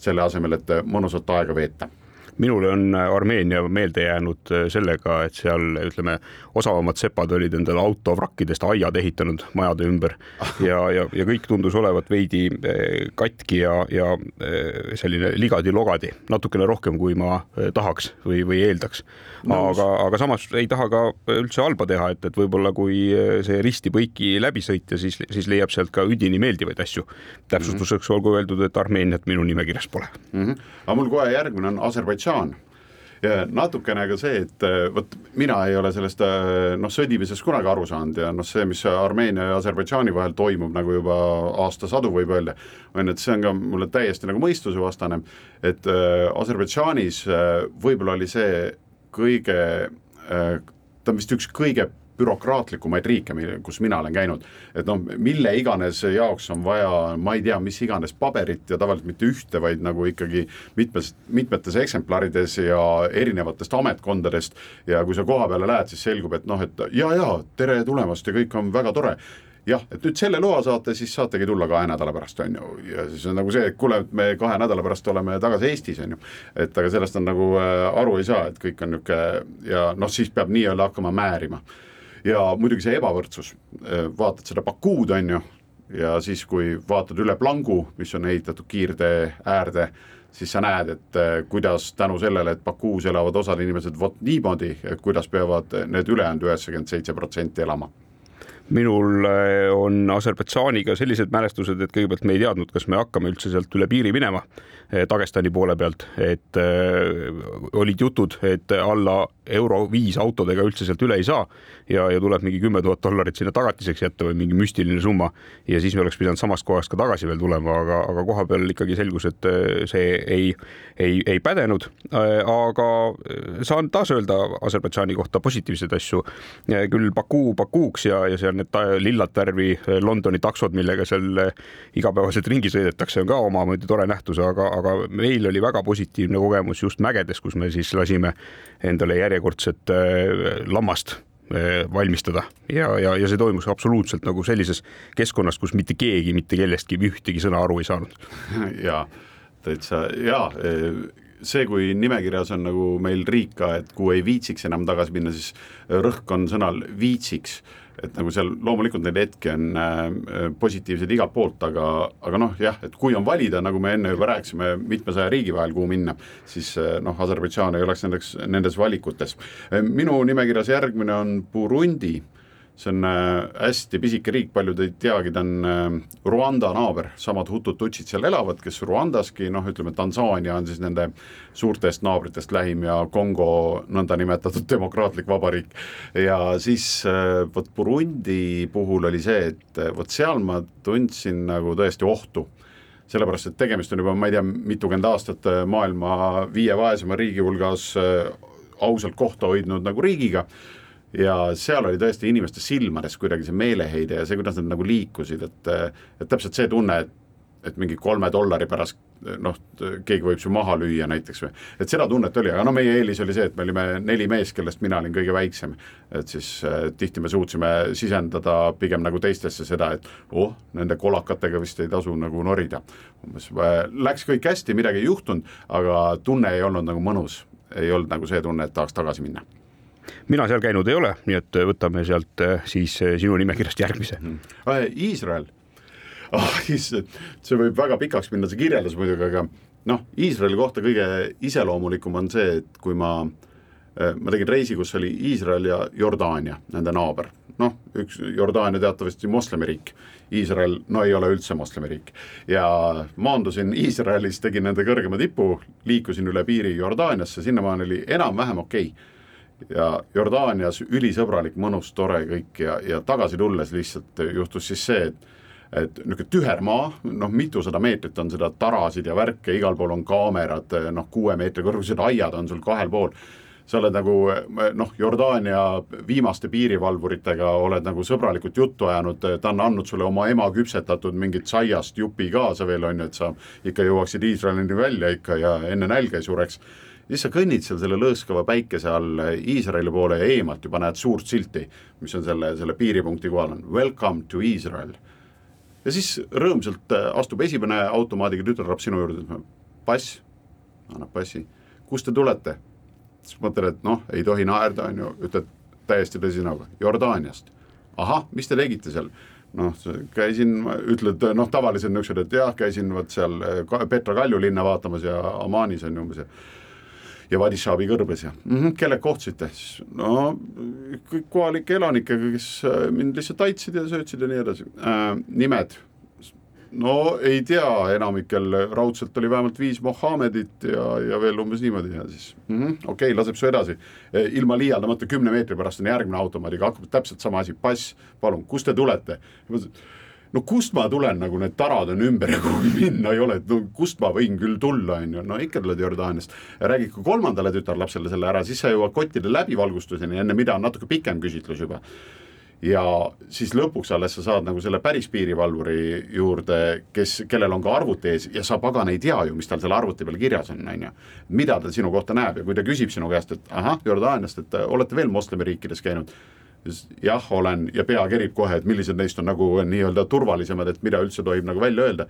selle asemel, et mõnusat aega veeta minule on Armeenia meelde jäänud äh, sellega, et seal ütleme, osavamad sepad olid endale autovrakkidest aiad ehitanud majade ümber ja, ja, ja kõik tundus olevat veidi äh, katki ja, ja äh, selline ligadi-logadi, natukene rohkem, kui ma tahaks või, või eeldaks. aga, aga samas ei taha ka üldse halba teha, et, et võib-olla kui see risti-põiki läbi sõita, siis, siis leiab sealt ka üdini meeldivaid asju. täpsustuseks mm -hmm. olgu öeldud, et Armeeniat minu nimekirjas pole mm. -hmm. aga mul kohe järgmine on Aserbaidžaan Aserbaidžaan ja natukene ka see, et äh, vot mina ei ole sellest äh, noh, sõdimisest kunagi aru saanud ja noh, see, mis Armeenia ja Aserbaidžaani vahel toimub nagu juba aastasadu, võib öelda, on, et see on ka mulle täiesti nagu mõistusevastane, et äh, Aserbaidžaanis võib-olla oli see kõige ta on vist üks kõige bürokraatlikumaid riike, kus mina olen käinud. et noh, mille iganes jaoks on vaja, ma ei tea, mis iganes paberit ja tavaliselt mitte ühte, vaid nagu ikkagi mitmes, mitmetes eksemplarides ja erinevatest ametkondadest. ja kui sa koha peale lähed, siis selgub, et noh, et ja, ja tere tulemast ja kõik on väga tore jah, et nüüd selle loa saate, siis saategi tulla kahe nädala pärast, on ju, ja siis on nagu see, et kuule, et me kahe nädala pärast oleme tagasi Eestis, on ju. et aga sellest on nagu äh, aru ei saa, et kõik on niisugune ja noh, siis peab nii-öelda hakkama määrima. Ja muidugi see ebavõrdsus, äh, vaatad seda Bakuud, on ju, ja siis, kui vaatad üle plangu, mis on ehitatud kiirtee äärde, siis sa näed, et äh, kuidas tänu sellele, et Bakuus elavad osad inimesed vot niimoodi, kuidas peavad need ülejäänud üheksakümmend seitse protsenti elama. Minul äh, on Aserbaidžaaniga sellised mälestused, et kõigepealt me ei teadnud, kas me hakkame üldse sealt üle piiri minema Dagestani poole pealt, et äh, olid jutud, et alla euro viis autodega üldse sealt üle ei saa ja, ja tuleb mingi kümme tuhat dollarit sinna tagatiseks jätta või mingi müstiline summa ja siis me oleks pidanud samast kohast ka tagasi veel tulema, aga, aga koha peal ikkagi selgus, et see ei, ei, ei pädenud. aga saan taas öelda Aserbaidžaani kohta positiivseid asju. küll Baku Bakuuks ja, ja on need lillat värvi eh, Londoni taksod, millega seal eh, igapäevaselt ringi sõidetakse, on ka omamoodi tore nähtus, aga, aga meil oli väga positiivne kogemus just mägedes, kus me siis lasime endale järjekordset eh, lammast valmistada ja, ja, ja see toimus absoluutselt nagu sellises keskkonnas, kus mitte keegi mitte kellestki ühtegi sõna aru ei saanud. ja täitsa ja see, kui nimekirjas on nagu meil riik ka, et kuhu ei viitsiks enam tagasi minna, siis rõhk on sõnal viitsiks et nagu seal loomulikult neid hetki on äh, positiivseid igalt poolt, aga, aga noh, jah, et kui on valida, nagu me enne juba rääkisime, mitmesaja riigi vahel, kuhu minna, siis äh, noh, Aserbaidžaan ei oleks nendeks, nendes valikutes. minu nimekirjas järgmine on Burundi see on äh, hästi pisike riik, paljud ei teagi, ta on äh, Rwanda naaber, samad hutud, tutsid seal elavad, kes Rwandaski, noh, ütleme Tansaania on siis nende suurtest naabritest lähim ja Kongo nõndanimetatud demokraatlik vabariik. ja siis äh, vot Burundi puhul oli see, et vot seal ma tundsin nagu tõesti ohtu. Sellepärast, et tegemist on juba, ma ei tea, mitukümmend aastat maailma viie vaesema riigi hulgas ausalt kohta hoidnud nagu riigiga ja seal oli tõesti inimeste silmades kuidagi see meeleheide ja see, kuidas nad nagu liikusid, et, et täpselt see tunne, et et mingi kolme dollari pärast noh, keegi võib su maha lüüa näiteks või, et seda tunnet oli, aga no meie eelis oli see, et me olime neli meest, kellest mina olin kõige väiksem. et siis äh, tihti me suutsime sisendada pigem nagu teistesse seda, et oh, nende kolakatega vist ei tasu nagu norida. umbes äh, läks kõik hästi, midagi ei juhtunud, aga tunne ei olnud nagu mõnus, ei olnud nagu see tunne, et tahaks tagasi minna mina seal käinud ei ole, nii et võtame sealt eh, siis eh, sinu nimekirjast järgmise. Mhm. Iisrael oh,, see võib väga pikaks minna, see kirjeldus muidugi, aga noh, Iisraeli kohta kõige iseloomulikum on see, et kui ma, eh, ma tegin reisi, kus oli Iisrael ja Jordaania, nende naaber. noh, üks Jordaania teatavasti moslemiriik, Iisrael, no ei ole üldse moslemiriik. ja maandusin Iisraelis, tegin nende kõrgema tipu, liikusin üle piiri Jordaaniasse, sinnamaani oli enam-vähem okei okay ja Jordaanias ülisõbralik, mõnus, tore kõik ja, ja tagasi tulles lihtsalt juhtus siis see, et et niisugune tüher maa, noh, mitusada meetrit on seda tarasid ja värke, igal pool on kaamerad, noh, kuue meetri kõrgused aiad on sul kahel pool. Sa oled nagu noh, Jordaania viimaste piirivalvuritega oled nagu sõbralikult juttu ajanud, ta on andnud sulle oma ema küpsetatud mingit saiast jupi kaasa veel on ju, et sa ikka jõuaksid Iisraelini välja ikka ja enne nälga ei sureks siis sa kõnnid seal selle lõõskava päikese all Iisraeli poole ja eemalt juba näed suurt silti, mis on selle, selle piiripunkti kohal on welcome to Israel. ja siis rõõmsalt astub esimene automaadiga tütarlaps sinu juurde, pass, annab passi, kust te tulete? Siis mõtled, et noh, ei tohi naerda, on ju, ütled täiesti tõsise näoga, Jordaaniast. ahah, mis te tegite seal? noh, käisin, ütled noh, tavalised niisugused, et jah, käisin vot seal äh, Petra Kalju linna vaatamas ja Amaanis on ju umbes ja ja Vadishavi kõrbes ja mm -hmm, kellega kohtusite, siis no kõik kohalike elanikega, kes äh, mind lihtsalt aitasid ja söötsid ja nii edasi äh,. nimed, no ei tea, enamikel raudselt oli vähemalt viis Mohammedit ja, ja veel umbes niimoodi ja siis mm -hmm, okei okay,, laseb su edasi. Äh, ilma liialdamata kümne meetri pärast on järgmine automaadiga, hakkab täpselt sama asi, pass, palun, kust te tulete? no kust ma tulen, nagu need tarad on ümber ja kuhugi minna ei ole, et no kust ma võin küll tulla, on ju, no ikka tuled Jordaaniast. räägid ka kolmandale tütarlapsele selle ära, siis sa jõuad kottide läbivalgustuseni, enne mida on natuke pikem küsitlus juba ja siis lõpuks alles sa saad nagu selle päris piirivalvuri juurde, kes, kellel on ka arvuti ees ja sa pagan ei tea ju, mis tal selle arvuti peal kirjas on, on ju. mida ta sinu kohta näeb? Ja kui ta küsib sinu käest, et ahah, Jordaaniast, et olete veel moslemiriikides käinud? Jah, olen. Ja pea kerib kohe, et millised neist on nagu nii-öelda turvalisemad, et mida üldse tohib nagu välja öelda.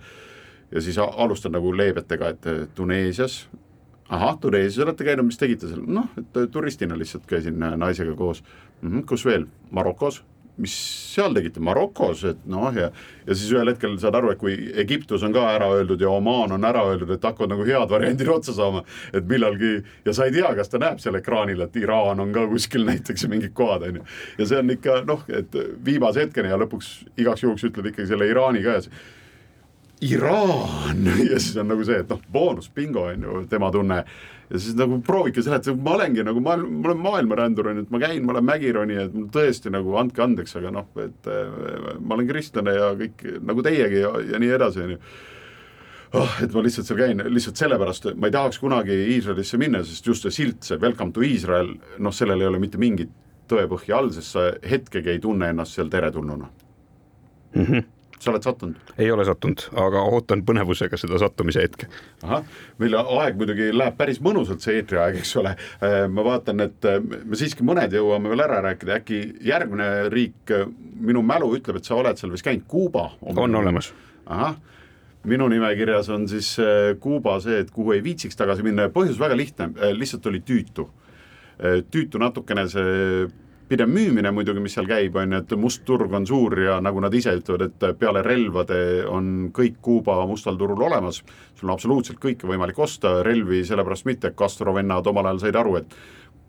ja siis alustan nagu leebetega, et Tuneesias, ahah, Tuneesias olete käinud, mis tegite seal, noh, et turistina lihtsalt käisin naisega koos. Mm. -hmm, kus veel, Marokos mis seal tegite, Marokos, et noh, ja ja siis ühel hetkel saad aru, et kui Egiptus on ka ära öeldud ja Omaan on ära öeldud, et hakkavad nagu head variandid otsa saama, et millalgi ja sa ei tea, kas ta näeb seal ekraanil, et Iraan on ka kuskil näiteks mingid kohad, on ju. ja see on ikka noh, et viimase hetkeni ja lõpuks igaks juhuks ütled ikkagi selle Iraani ka ja see Iraan! Ja siis on nagu see, et noh, boonusbingo on ju tema tunne ja siis nagu proovige seletada, ma olengi nagu ma, ma olen maailmarändur on ju, et ma käin, ma olen mägironija, et mul tõesti nagu andke andeks, aga noh, et äh, ma olen kristlane ja kõik nagu teiegi ja, ja nii edasi, on ju oh, et ma lihtsalt seal käin lihtsalt sellepärast, ma ei tahaks kunagi Iisraelisse minna, sest just see silt, see welcome to Iisrael, noh, sellel ei ole mitte mingit tõepõhja all, sest sa hetkegi ei tunne ennast seal teretulnuna mm. -hmm sa oled sattunud? ei ole sattunud, aga ootan põnevusega seda sattumise hetke. ahah, meil aeg muidugi läheb päris mõnusalt, see eetriaeg, eks ole. Äh, ma vaatan, et äh, me siiski mõned jõuame veel ära rääkida, äkki järgmine riik, äh, minu mälu ütleb, et sa oled seal vist käinud, Kuuba. on olemas. ahah minu nimekirjas on siis Kuuba see, et kuhu ei viitsiks tagasi minna ja põhjus väga lihtne, lihtsalt oli tüütu. tüütu natukene see pidev müümine muidugi, mis seal käib, on ju, et must turg on suur ja nagu nad ise ütlevad, et peale relvade on kõik Kuuba mustal turul olemas, sul on absoluutselt kõike võimalik osta, relvi sellepärast mitte, Castro vennad omal ajal said aru, et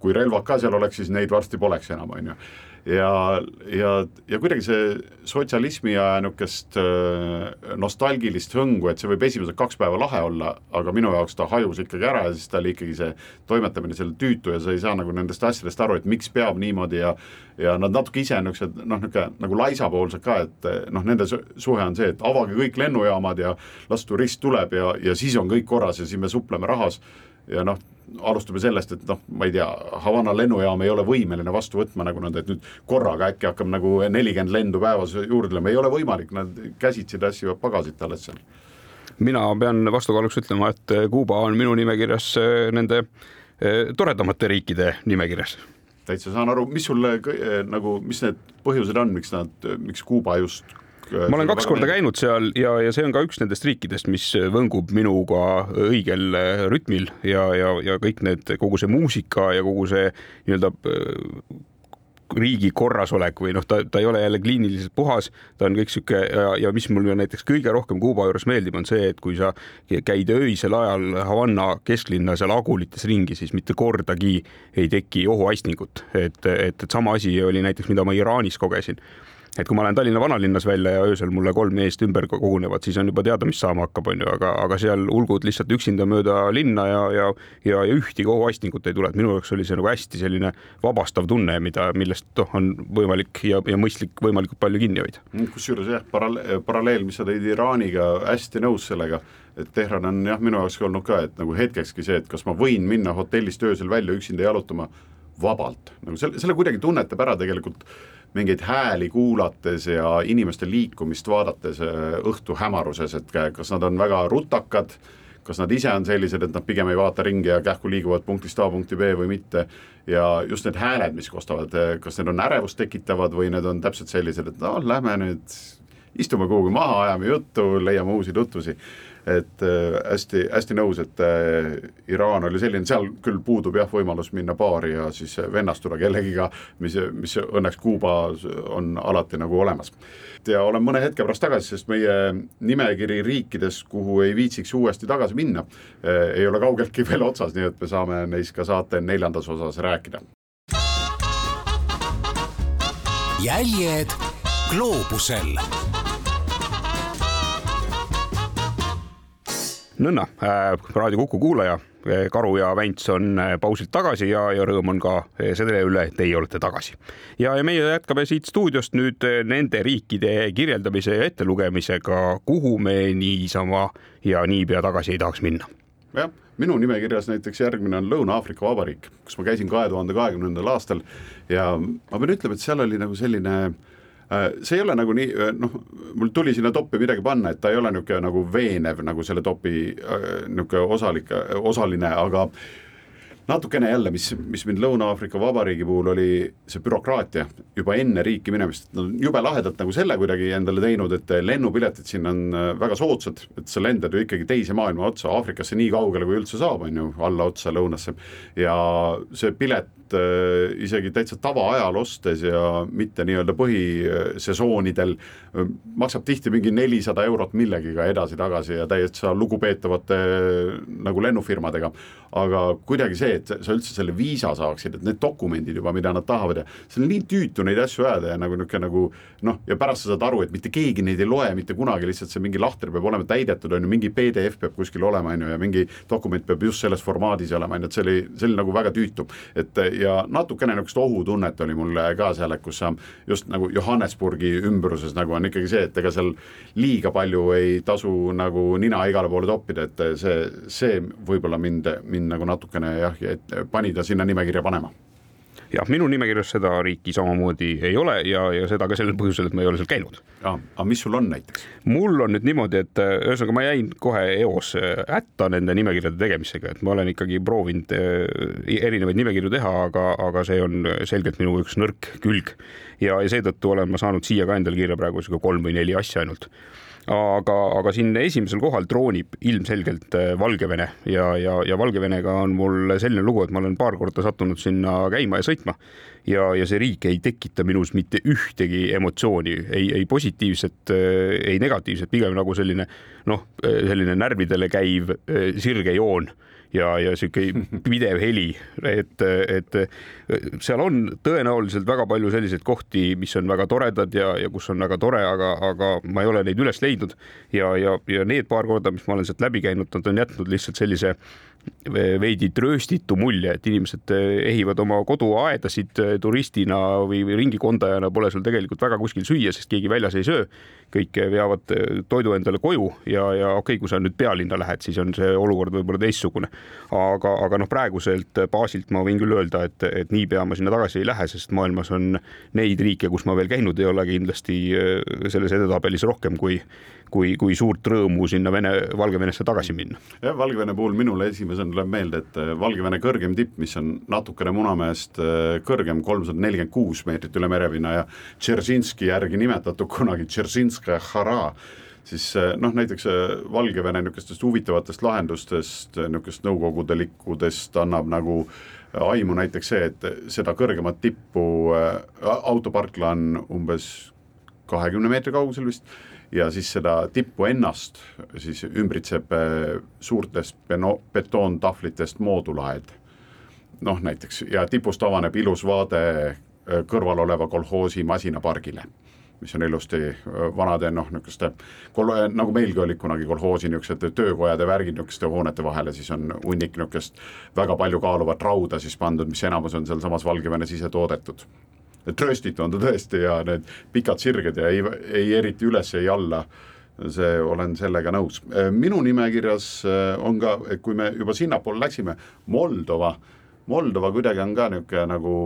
kui relvad ka seal oleks, siis neid varsti poleks enam, on ju ja, ja, ja kuidagi see sotsialismi ja niisugust äh, nostalgilist hõngu, et see võib esimesed kaks päeva lahe olla, aga minu jaoks ta hajus ikkagi ära ja siis ta oli ikkagi see toimetamine seal tüütu ja sa ei saa nagu nendest asjadest aru, et miks peab niimoodi ja ja nad natuke ise niisugused noh, niisugune nagu laisapoolsed ka, et noh, nende suhe on see, et avage kõik lennujaamad ja las turist tuleb ja, ja siis on kõik korras ja siis me supleme rahas. Ja noh, alustame sellest, et noh, ma ei tea, Havana lennujaam ei ole võimeline vastu võtma nagu nad, et nüüd korraga äkki hakkab nagu nelikümmend lendu päevas juurde tulema, ei ole võimalik, nad käsitsi tassivad pagasit alles seal. mina pean vastukaaluks ütlema, et Kuuba on minu nimekirjas eh, nende eh, toredamate riikide nimekirjas täitsa saan aru, mis sulle nagu, mis need põhjused on, miks nad, miks Kuuba just ma olen kaks korda käinud seal ja, ja see on ka üks nendest riikidest, mis võngub minuga õigel äh, rütmil ja, ja, ja kõik need, kogu see muusika ja kogu see nii-öelda äh, riigi korrasolek või noh, ta, ta ei ole jälle kliiniliselt puhas, ta on kõik sihuke ja, ja mis mulle näiteks kõige rohkem Kuuba juures meeldib, on see, et kui sa käid öisel ajal Havana kesklinna seal agulites ringi, siis mitte kordagi ei teki ohuaistingut, et, et, et sama asi oli näiteks, mida ma Iraanis kogesin et kui ma lähen Tallinna vanalinnas välja ja öösel mulle kolm meest ümber kogunevad, siis on juba teada, mis saama hakkab, onju, aga, aga seal ulgud lihtsalt üksinda mööda linna ja, ja, ja, ja ühtegi ohuaistingut ei tule, et minu jaoks oli see nagu hästi selline vabastav tunne, mida, millest noh, on võimalik ja, ja mõistlik võimalikult palju kinni hoida. kusjuures jah, paralleel, paralleel, mis sa tõid Iraaniga, hästi nõus sellega. Et Tehran on jah, minu jaoks olnud ka, et nagu hetkekski see, et kas ma võin minna hotellist öösel välja üksinda jalutama vabalt, nagu selle, selle kuidagi tunnetab ära tegelikult mingeid hääli kuulates ja inimeste liikumist vaadates äh, õhtu hämaruses, et kas nad on väga rutakad, kas nad ise on sellised, et nad pigem ei vaata ringi ja kähku liiguvad punktist A punkti B või mitte. ja just need hääled, mis kostavad, äh, kas need on ärevust tekitavad või need on täpselt sellised, et no lähme nüüd istume kuhugi maha, ajame juttu, leiame uusi tutvusi et äh, nõus, et äh, Iraan oli selline, seal küll puudub jah, võimalus minna baari ja siis vennastuda kellegiga, mis, mis õnneks Kuubas on alati nagu olemas. ja olen mõne hetke pärast tagasi, sest meie nimekiri riikides, kuhu ei viitsiks uuesti tagasi minna, äh, ei ole kaugeltki veel otsas, nii et me saame neist ka saate neljandas osas rääkida. jäljed gloobusel nõnna äh,, Raadio Kuku kuulaja, Karu ja Vänts on pausilt tagasi ja, ja rõõm on ka selle üle, et teie olete tagasi. ja, ja meie jätkame siit stuudiost nüüd nende riikide kirjeldamise ja ettelugemisega, kuhu me niisama ja niipea tagasi ei tahaks minna. jah, minu nimekirjas näiteks järgmine on Lõuna-Aafrika Vabariik, kus ma käisin kahe tuhande kahekümnendal aastal ja ma pean ütlema, et seal oli nagu selline äh, see ei ole nagu nii, äh, noh, mul tuli sinna toppi midagi panna, et ta ei ole niisugune nagu veenev nagu selle topi äh, niisugune osalik, osaline, aga natukene jälle, mis, mis mind Lõuna-Aafrika Vabariigi puhul oli see bürokraatia juba enne riiki minemist, nad on jube lahedalt nagu selle kuidagi endale teinud, et lennupiletid sinna on äh, väga soodsad, et sa lendad ju ikkagi teise maailma otsa, Aafrikasse nii kaugele, kui üldse saab, on ju, alla otsa lõunasse. Ja see pilet äh, isegi täitsa tavaajal ostes ja mitte nii-öelda põhisesoonidel äh, maksab tihti mingi nelisada eurot millegiga edasi-tagasi ja täitsa lugupeetavate nagu lennufirmadega. aga kuidagi see, et sa üldse selle viisa saaksid, et need dokumendid juba, mida nad tahavad ja see on nii tüütu neid asju ajada ja nagu niisugune nagu noh, ja pärast sa saad aru, et mitte keegi neid ei loe mitte kunagi, lihtsalt see mingi lahter peab olema täidetud, on ju, mingi PDF peab kuskil olema, on ju, ja mingi dokument peab just selles formaadis olema, on ju, et see oli, see oli nagu väga tüütu. et ja natukene niisugust ohutunnet oli mul ka seal, et kus sa just nagu Johannesburgi ümbruses nagu on ikkagi see, et ega seal liiga palju ei tasu nagu nina igale poole toppida, et see, see võib-olla mind, mind nagu natukene jah, pani ta sinna nimekirja panema jah, minu nimekirjas seda riiki samamoodi ei ole ja, ja seda ka sellel põhjusel, et ma ei ole seal käinud. aga mis sul on näiteks? mul on nüüd niimoodi, et äh, ühesõnaga ma jäin kohe eos äh, hätta nende nimekirjade tegemisega, et ma olen ikkagi proovinud äh, erinevaid nimekirju teha, aga, aga see on selgelt minu üks nõrk külg ja, ja seetõttu olen ma saanud siia ka endale kirja praegu sihuke kolm või neli asja ainult aga, aga siin esimesel kohal troonib ilmselgelt äh, Valgevene ja, ja, ja Valgevenega on mul selline lugu, et ma olen paar korda sattunud sinna käima ja sõitma. Ja, ja see riik ei tekita minus mitte ühtegi emotsiooni, ei, ei positiivset, äh, ei negatiivset, pigem nagu selline noh, äh, selline närvidele käiv sirge joon ja, ja sihuke pidev heli, et, et seal on tõenäoliselt väga palju selliseid kohti, mis on väga toredad ja, ja kus on väga tore, aga, aga ma ei ole neid üles leidnud. Ja, ja, ja need paar korda, mis ma olen sealt läbi käinud, nad on jätnud lihtsalt sellise veidi trööstitu mulje, et inimesed ehivad oma koduaedasid turistina või, või ringikondajana, pole sul tegelikult väga kuskil süüa, sest keegi väljas ei söö. kõik veavad toidu endale koju ja, ja okei okay,, kui sa nüüd pealinna lähed, siis on see olukord võib-olla teistsugune. aga, aga noh, praeguselt baasilt ma võin küll öelda, et, et niipea ma sinna tagasi ei lähe, sest maailmas on neid riike, kus ma veel käinud ei ole, kindlasti selles edetabelis rohkem kui kui, kui suurt rõõmu sinna Vene, Valgevenesse tagasi minna. jah, Valgevene puhul minule esimesena tuleb meelde, et äh, Valgevene kõrgem tipp, mis on natukene Munamäest äh, kõrgem, kolmsada nelikümmend kuus meetrit üle merepinna ja Dzeržinski järgi nimetatud kunagi Dzeržinskaja Hara siis äh, noh, näiteks Valgevene niisugustest huvitavatest lahendustest, niisugust nõukogudelikudest annab nagu aimu näiteks see, et seda kõrgemat tippu autoparkla on umbes kahekümne meetri kaugusel vist ja siis seda tippu ennast siis ümbritseb äh, suurtest beno-, betoontahvlitest moodulaed. noh näiteks ja tipust avaneb ilus vaade äh, kõrval oleva kolhoosi masinapargile mis on ilusti äh, vanade noh, niisuguste nagu meilgi olid kunagi kolhoosi niisugused töökojad ja värgid niisuguste hoonete vahele, siis on hunnik niisugust väga palju kaaluvat rauda siis pandud, mis enamus on sealsamas Valgevenes ise toodetud trööstitu on ta tõesti ja need pikad sirged ja ei, ei eriti üles, ei alla see, olen sellega nõus. minu nimekirjas äh, on ka, kui me juba sinnapoole läksime, Moldova, Moldova kuidagi on ka niisugune nagu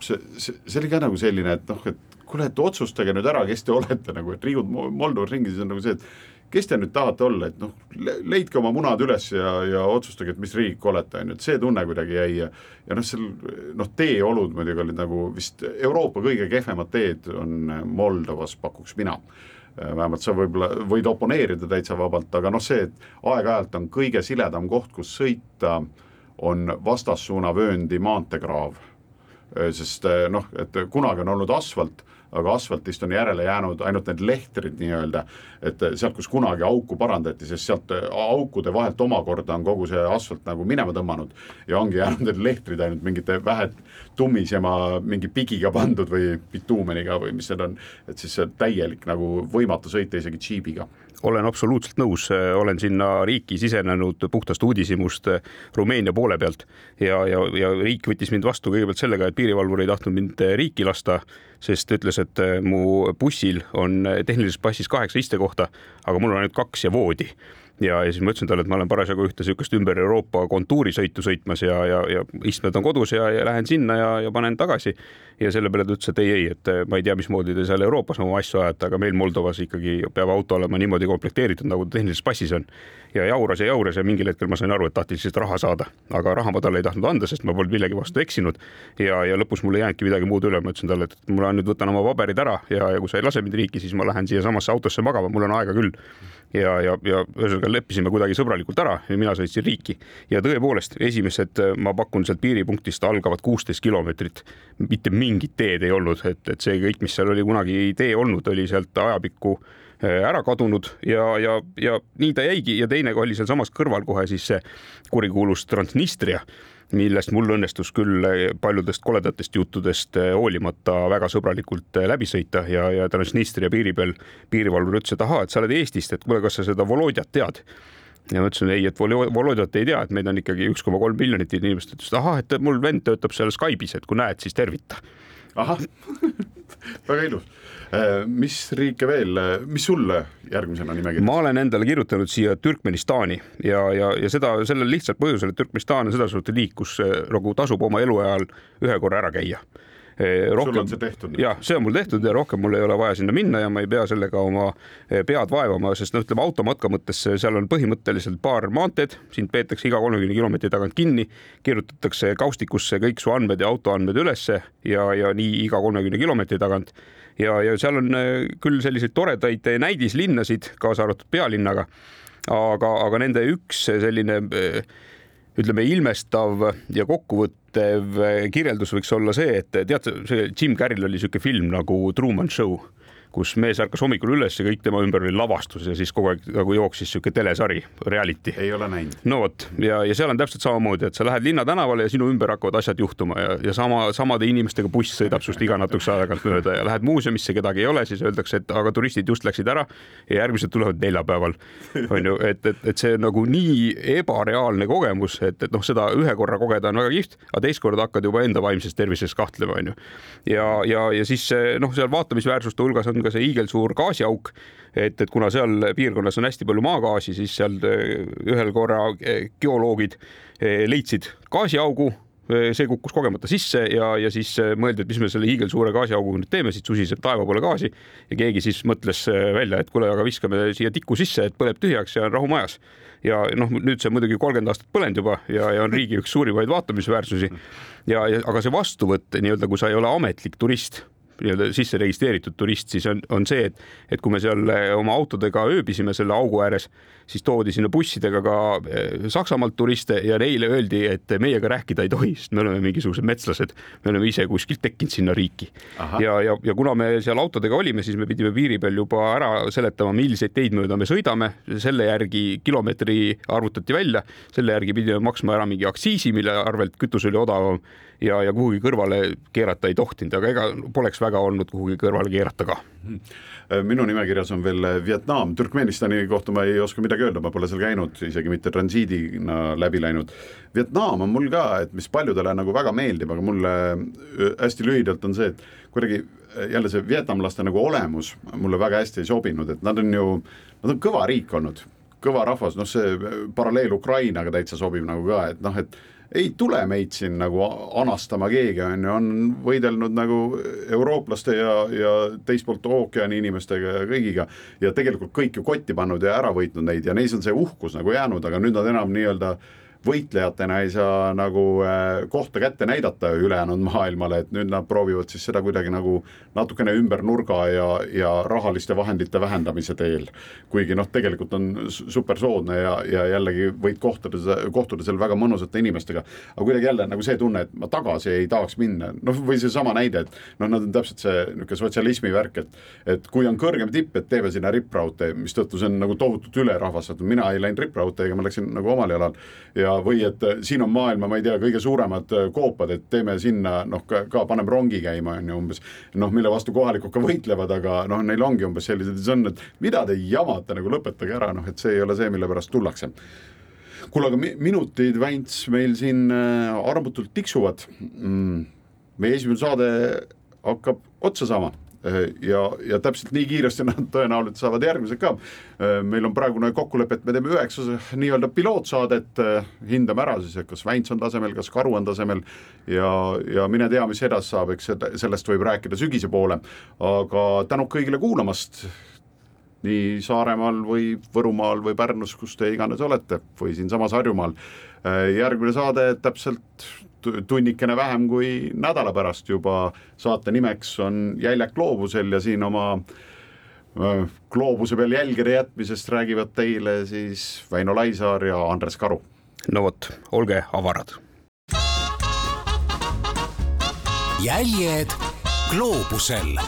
see, see, see oli ka nagu selline, et noh, et kuule, et otsustage nüüd ära, kes te olete nagu, et liigud Moldovas ringi, siis on nagu see, et kes te nüüd tahate olla, et noh, leidke oma munad üles ja, ja otsustage, et mis riik olete, on ju, et see tunne kuidagi jäi ja ja noh, seal noh, teeolud muidugi olid nagu vist Euroopa kõige kehvemad teed on Moldovas, pakuks mina vähemalt sa võib-olla võid oponeerida täitsa vabalt, aga noh, see, et aeg-ajalt on kõige siledam koht, kus sõita, on vastassuunavööndi maanteekraav. sest noh, et kunagi on olnud asfalt aga asfaltist on järele jäänud ainult need lehtrid nii-öelda, et sealt, kus kunagi auku parandati, sest sealt aukude vahelt omakorda on kogu see asfalt nagu minema tõmmanud ja ongi jäänud need lehtrid ainult mingite vähe tummisema mingi pigiga pandud või bituumeniga või mis need on, et siis täielik nagu võimatu sõita isegi džiibiga olen absoluutselt nõus, olen sinna riiki sisenenud puhtast uudishimust Rumeenia poole pealt. Ja, ja, ja riik võttis mind vastu kõigepealt sellega, et piirivalvur ei tahtnud mind riiki lasta, sest ütles, et mu bussil on tehnilises passis kaheksa istekohta, aga mul on ainult kaks ja voodi ja, ja siis ma ütlesin talle, et ma olen parasjagu ühte niisugust ümber Euroopa kontuurisõitu sõitmas ja, ja, ja istmed on kodus ja, ja lähen sinna ja, ja panen tagasi. ja selle peale ta ütles, et ei, ei, et ma ei tea, mismoodi te seal Euroopas oma asju ajate, aga meil Moldovas ikkagi peab auto olema niimoodi komplekteeritud, nagu ta tehnilises passis on. ja jauras ja jauras ja mingil hetkel ma sain aru, et tahtis lihtsalt raha saada, aga raha ma talle ei tahtnud anda, sest ma polnud millegi vastu eksinud. ja, ja lõpus mul ei jäänudki midagi muud üle, ma ütlesin talle, et ma nüüd võtan oma paberid ära ja, ja kui sa ei lase mind riiki, siis ma lähen siiasamasse autosse magama, mul on aega küll ja, ja, ja ühesõnaga leppisime kuidagi sõbralikult ära ja mina sõitsin riiki. Ja tõepoolest esimesed, ma pakun sealt piiripunktist algavad kuusteist kilomeetrit, mitte mingit teed ei olnud, et, et see kõik, mis seal oli kunagi tee olnud, oli sealt ajapikku äh, ära kadunud ja, ja, ja nii ta jäigi. Ja teine oli sealsamas kõrval kohe siis see kurikuulus Transnistria millest mul õnnestus küll paljudest koledatest juttudest eh, hoolimata väga sõbralikult eh, läbi sõita ja, ja Transnistria piiri peal piirivalvur ütles, et ahaa, et sa oled Eestist, et kuule, kas sa seda Volodjat tead? ja ma ütlesin ei, et Volodjat ei tea, et meid on ikkagi üks koma kolm miljonit inimest, ütles, ahah, et mul vend töötab seal Skype'is, et kui näed, siis tervita. ahah väga ilus mis riike veel, mis sulle järgmisena nimekirjas? ma olen endale kirjutanud siia Türkmenistani ja, ja, ja seda sellel lihtsal põhjusel, et Türkmenistan on sedasorti liik, kus äh, nagu tasub oma eluajal ühe korra ära käia rohkem, sul on see tehtud? jah, see on mul tehtud ja rohkem mul ei ole vaja sinna minna ja ma ei pea sellega oma pead vaevama, sest noh, ütleme automatka mõttes seal on põhimõtteliselt paar maanteed, sind peetakse iga kolmekümne kilomeetri tagant kinni, kirjutatakse kaustikusse kõik su andmed ja autoandmed ülesse ja, ja nii iga kolmekümne kilomeetri tagant ja, ja seal on äh, küll selliseid toredaid näidislinnasid, kaasa arvatud pealinnaga, aga, aga nende üks selline äh, ütleme, ilmestav ja kokkuvõttev kirjeldus võiks olla see, et tead, see Jim Carrey'l oli niisugune film nagu Truman Show kus mees ärkas hommikul üles ja kõik tema ümber oli lavastus ja siis kogu aeg nagu jooksis sihuke telesari, reality. ei ole näinud. no vot ja, ja seal on täpselt samamoodi, et sa lähed linnatänavale ja sinu ümber hakkavad asjad juhtuma ja, ja sama, samade inimestega buss sõidab sinust iga natukese aja tagant mööda ja lähed muuseumisse, kedagi ei ole, siis öeldakse, et aga turistid just läksid ära ja järgmised tulevad neljapäeval. on ju, et, et, et see on nagu nii ebareaalne kogemus, et, et noh, seda ühe korra kogeda on väga kihvt, aga teist korda hakkad juba enda vaimses tervises kahtlema, on ju. ja, ja, ja siis noh, seal vaatamisväärsuste hulgas on on ka see hiigelsuur gaasiauk. et, et kuna seal piirkonnas on hästi palju maagaasi, siis seal eh, ühel korra eh, geoloogid eh, leidsid gaasiaugu see kukkus kogemata sisse ja, ja siis mõeldi, et mis me selle hiigelsuure gaasiauguga nüüd teeme, siit susiseb taeva poole gaasi ja keegi siis mõtles välja, et kuule, aga viskame siia tiku sisse, et põleb tühjaks ja on rahu majas. ja noh, nüüd see muidugi kolmkümmend aastat põlenud juba ja, ja on riigi üks suurimaid vaatamisväärsusi ja, ja aga see vastuvõtt nii-öelda, kui sa ei ole ametlik turist nii-öelda sisse registreeritud turist, siis on, on see, et, et kui me seal eh, oma autodega ööbisime selle augu ääres, siis toodi sinna bussidega ka eh, Saksamaalt turiste ja neile öeldi, et meiega rääkida ei tohi, sest me oleme mingisugused metslased, me oleme ise kuskilt tekkinud sinna riiki. ja, ja, ja kuna me seal autodega olime, siis me pidime piiri peal juba ära seletama, milliseid teid mööda me sõidame, selle järgi kilomeetri arvutati välja, selle järgi pidime maksma ära mingi aktsiisi, mille arvelt kütus oli odavam ja, ja kuhugi kõrvale keerata ei tohtinud, aga ega poleks väga olnud kuhugi kõrvale keerata ka. minu nimekirjas on veel Vietnam, Türkmenistani kohta ma ei oska midagi öelda, ma pole seal käinud, isegi mitte transiidina läbi läinud. Vietnam on mul ka, et mis paljudele nagu väga meeldib, aga mulle hästi lühidalt on see, et kuidagi jälle see vietnamlaste nagu olemus mulle väga hästi ei sobinud, et nad on ju, nad on kõva riik olnud kõva rahvas, noh, see paralleel Ukrainaga täitsa sobib nagu ka, et noh, et ei tule meid siin nagu anastama keegi, on ju, on võidelnud nagu eurooplaste ja, ja teist poolt ookeani inimestega ja kõigiga. Ja tegelikult kõik ju kotti pannud ja ära võitnud neid ja neis on see uhkus nagu jäänud, aga nüüd nad enam nii-öelda võitlejatena ei saa nagu äh, kohta kätte näidata ülejäänud maailmale, et nüüd nad proovivad siis seda kuidagi nagu natukene ümber nurga ja, ja rahaliste vahendite vähendamise teel. kuigi noh, tegelikult on super soodne ja, ja jällegi võid kohtuda, kohtuda seal väga mõnusate inimestega. aga kuidagi jälle nagu see tunne, et ma tagasi ei tahaks minna, noh, või seesama näide, et noh, nad on täpselt see niisugune sotsialismi värk, et, et kui on kõrgem tipp, et teeme sinna rippraudtee, mistõttu see on nagu tohutult ülerahvastatud, mina ei läinud rippraudteega, ma läksin nagu omal jalal ja ja, või et äh, siin on maailma, ma ei tea, kõige suuremad äh, koopad, et teeme sinna noh, ka, ka paneme rongi käima, on ju umbes. noh, mille vastu kohalikud ka võitlevad, aga noh, neil ongi umbes sellised, see on, et mida te jamate nagu lõpetage ära, noh, et see ei ole see, mille pärast tullakse kuule, aga minutid, Väints, meil siin armutult tiksuvad mm,. meie esimene saade hakkab otsa saama Äh, ja, ja täpselt nii kiiresti nad tõenäoliselt saavad järgmised ka. Äh, meil on praegune kokkulepe, et me teeme üheksa nii-öelda pilootsaadet, äh, hindame ära siis, et kas Väints on tasemel, kas Karu on tasemel ja, ja mine tea, mis edasi saab, eks sellest võib rääkida sügise poole, aga tänud kõigile kuulamast nii Saaremaal või Võrumaal või Pärnus, kus te iganes olete, või siinsamas Harjumaal. järgmine saade täpselt tunnikene vähem kui nädala pärast juba saate nimeks on Jäljak gloobusel ja siin oma gloobuse peal jälgede jätmisest räägivad teile siis Väino Laisaar ja Andres Karu. no vot, olge avarad. jäljed gloobusel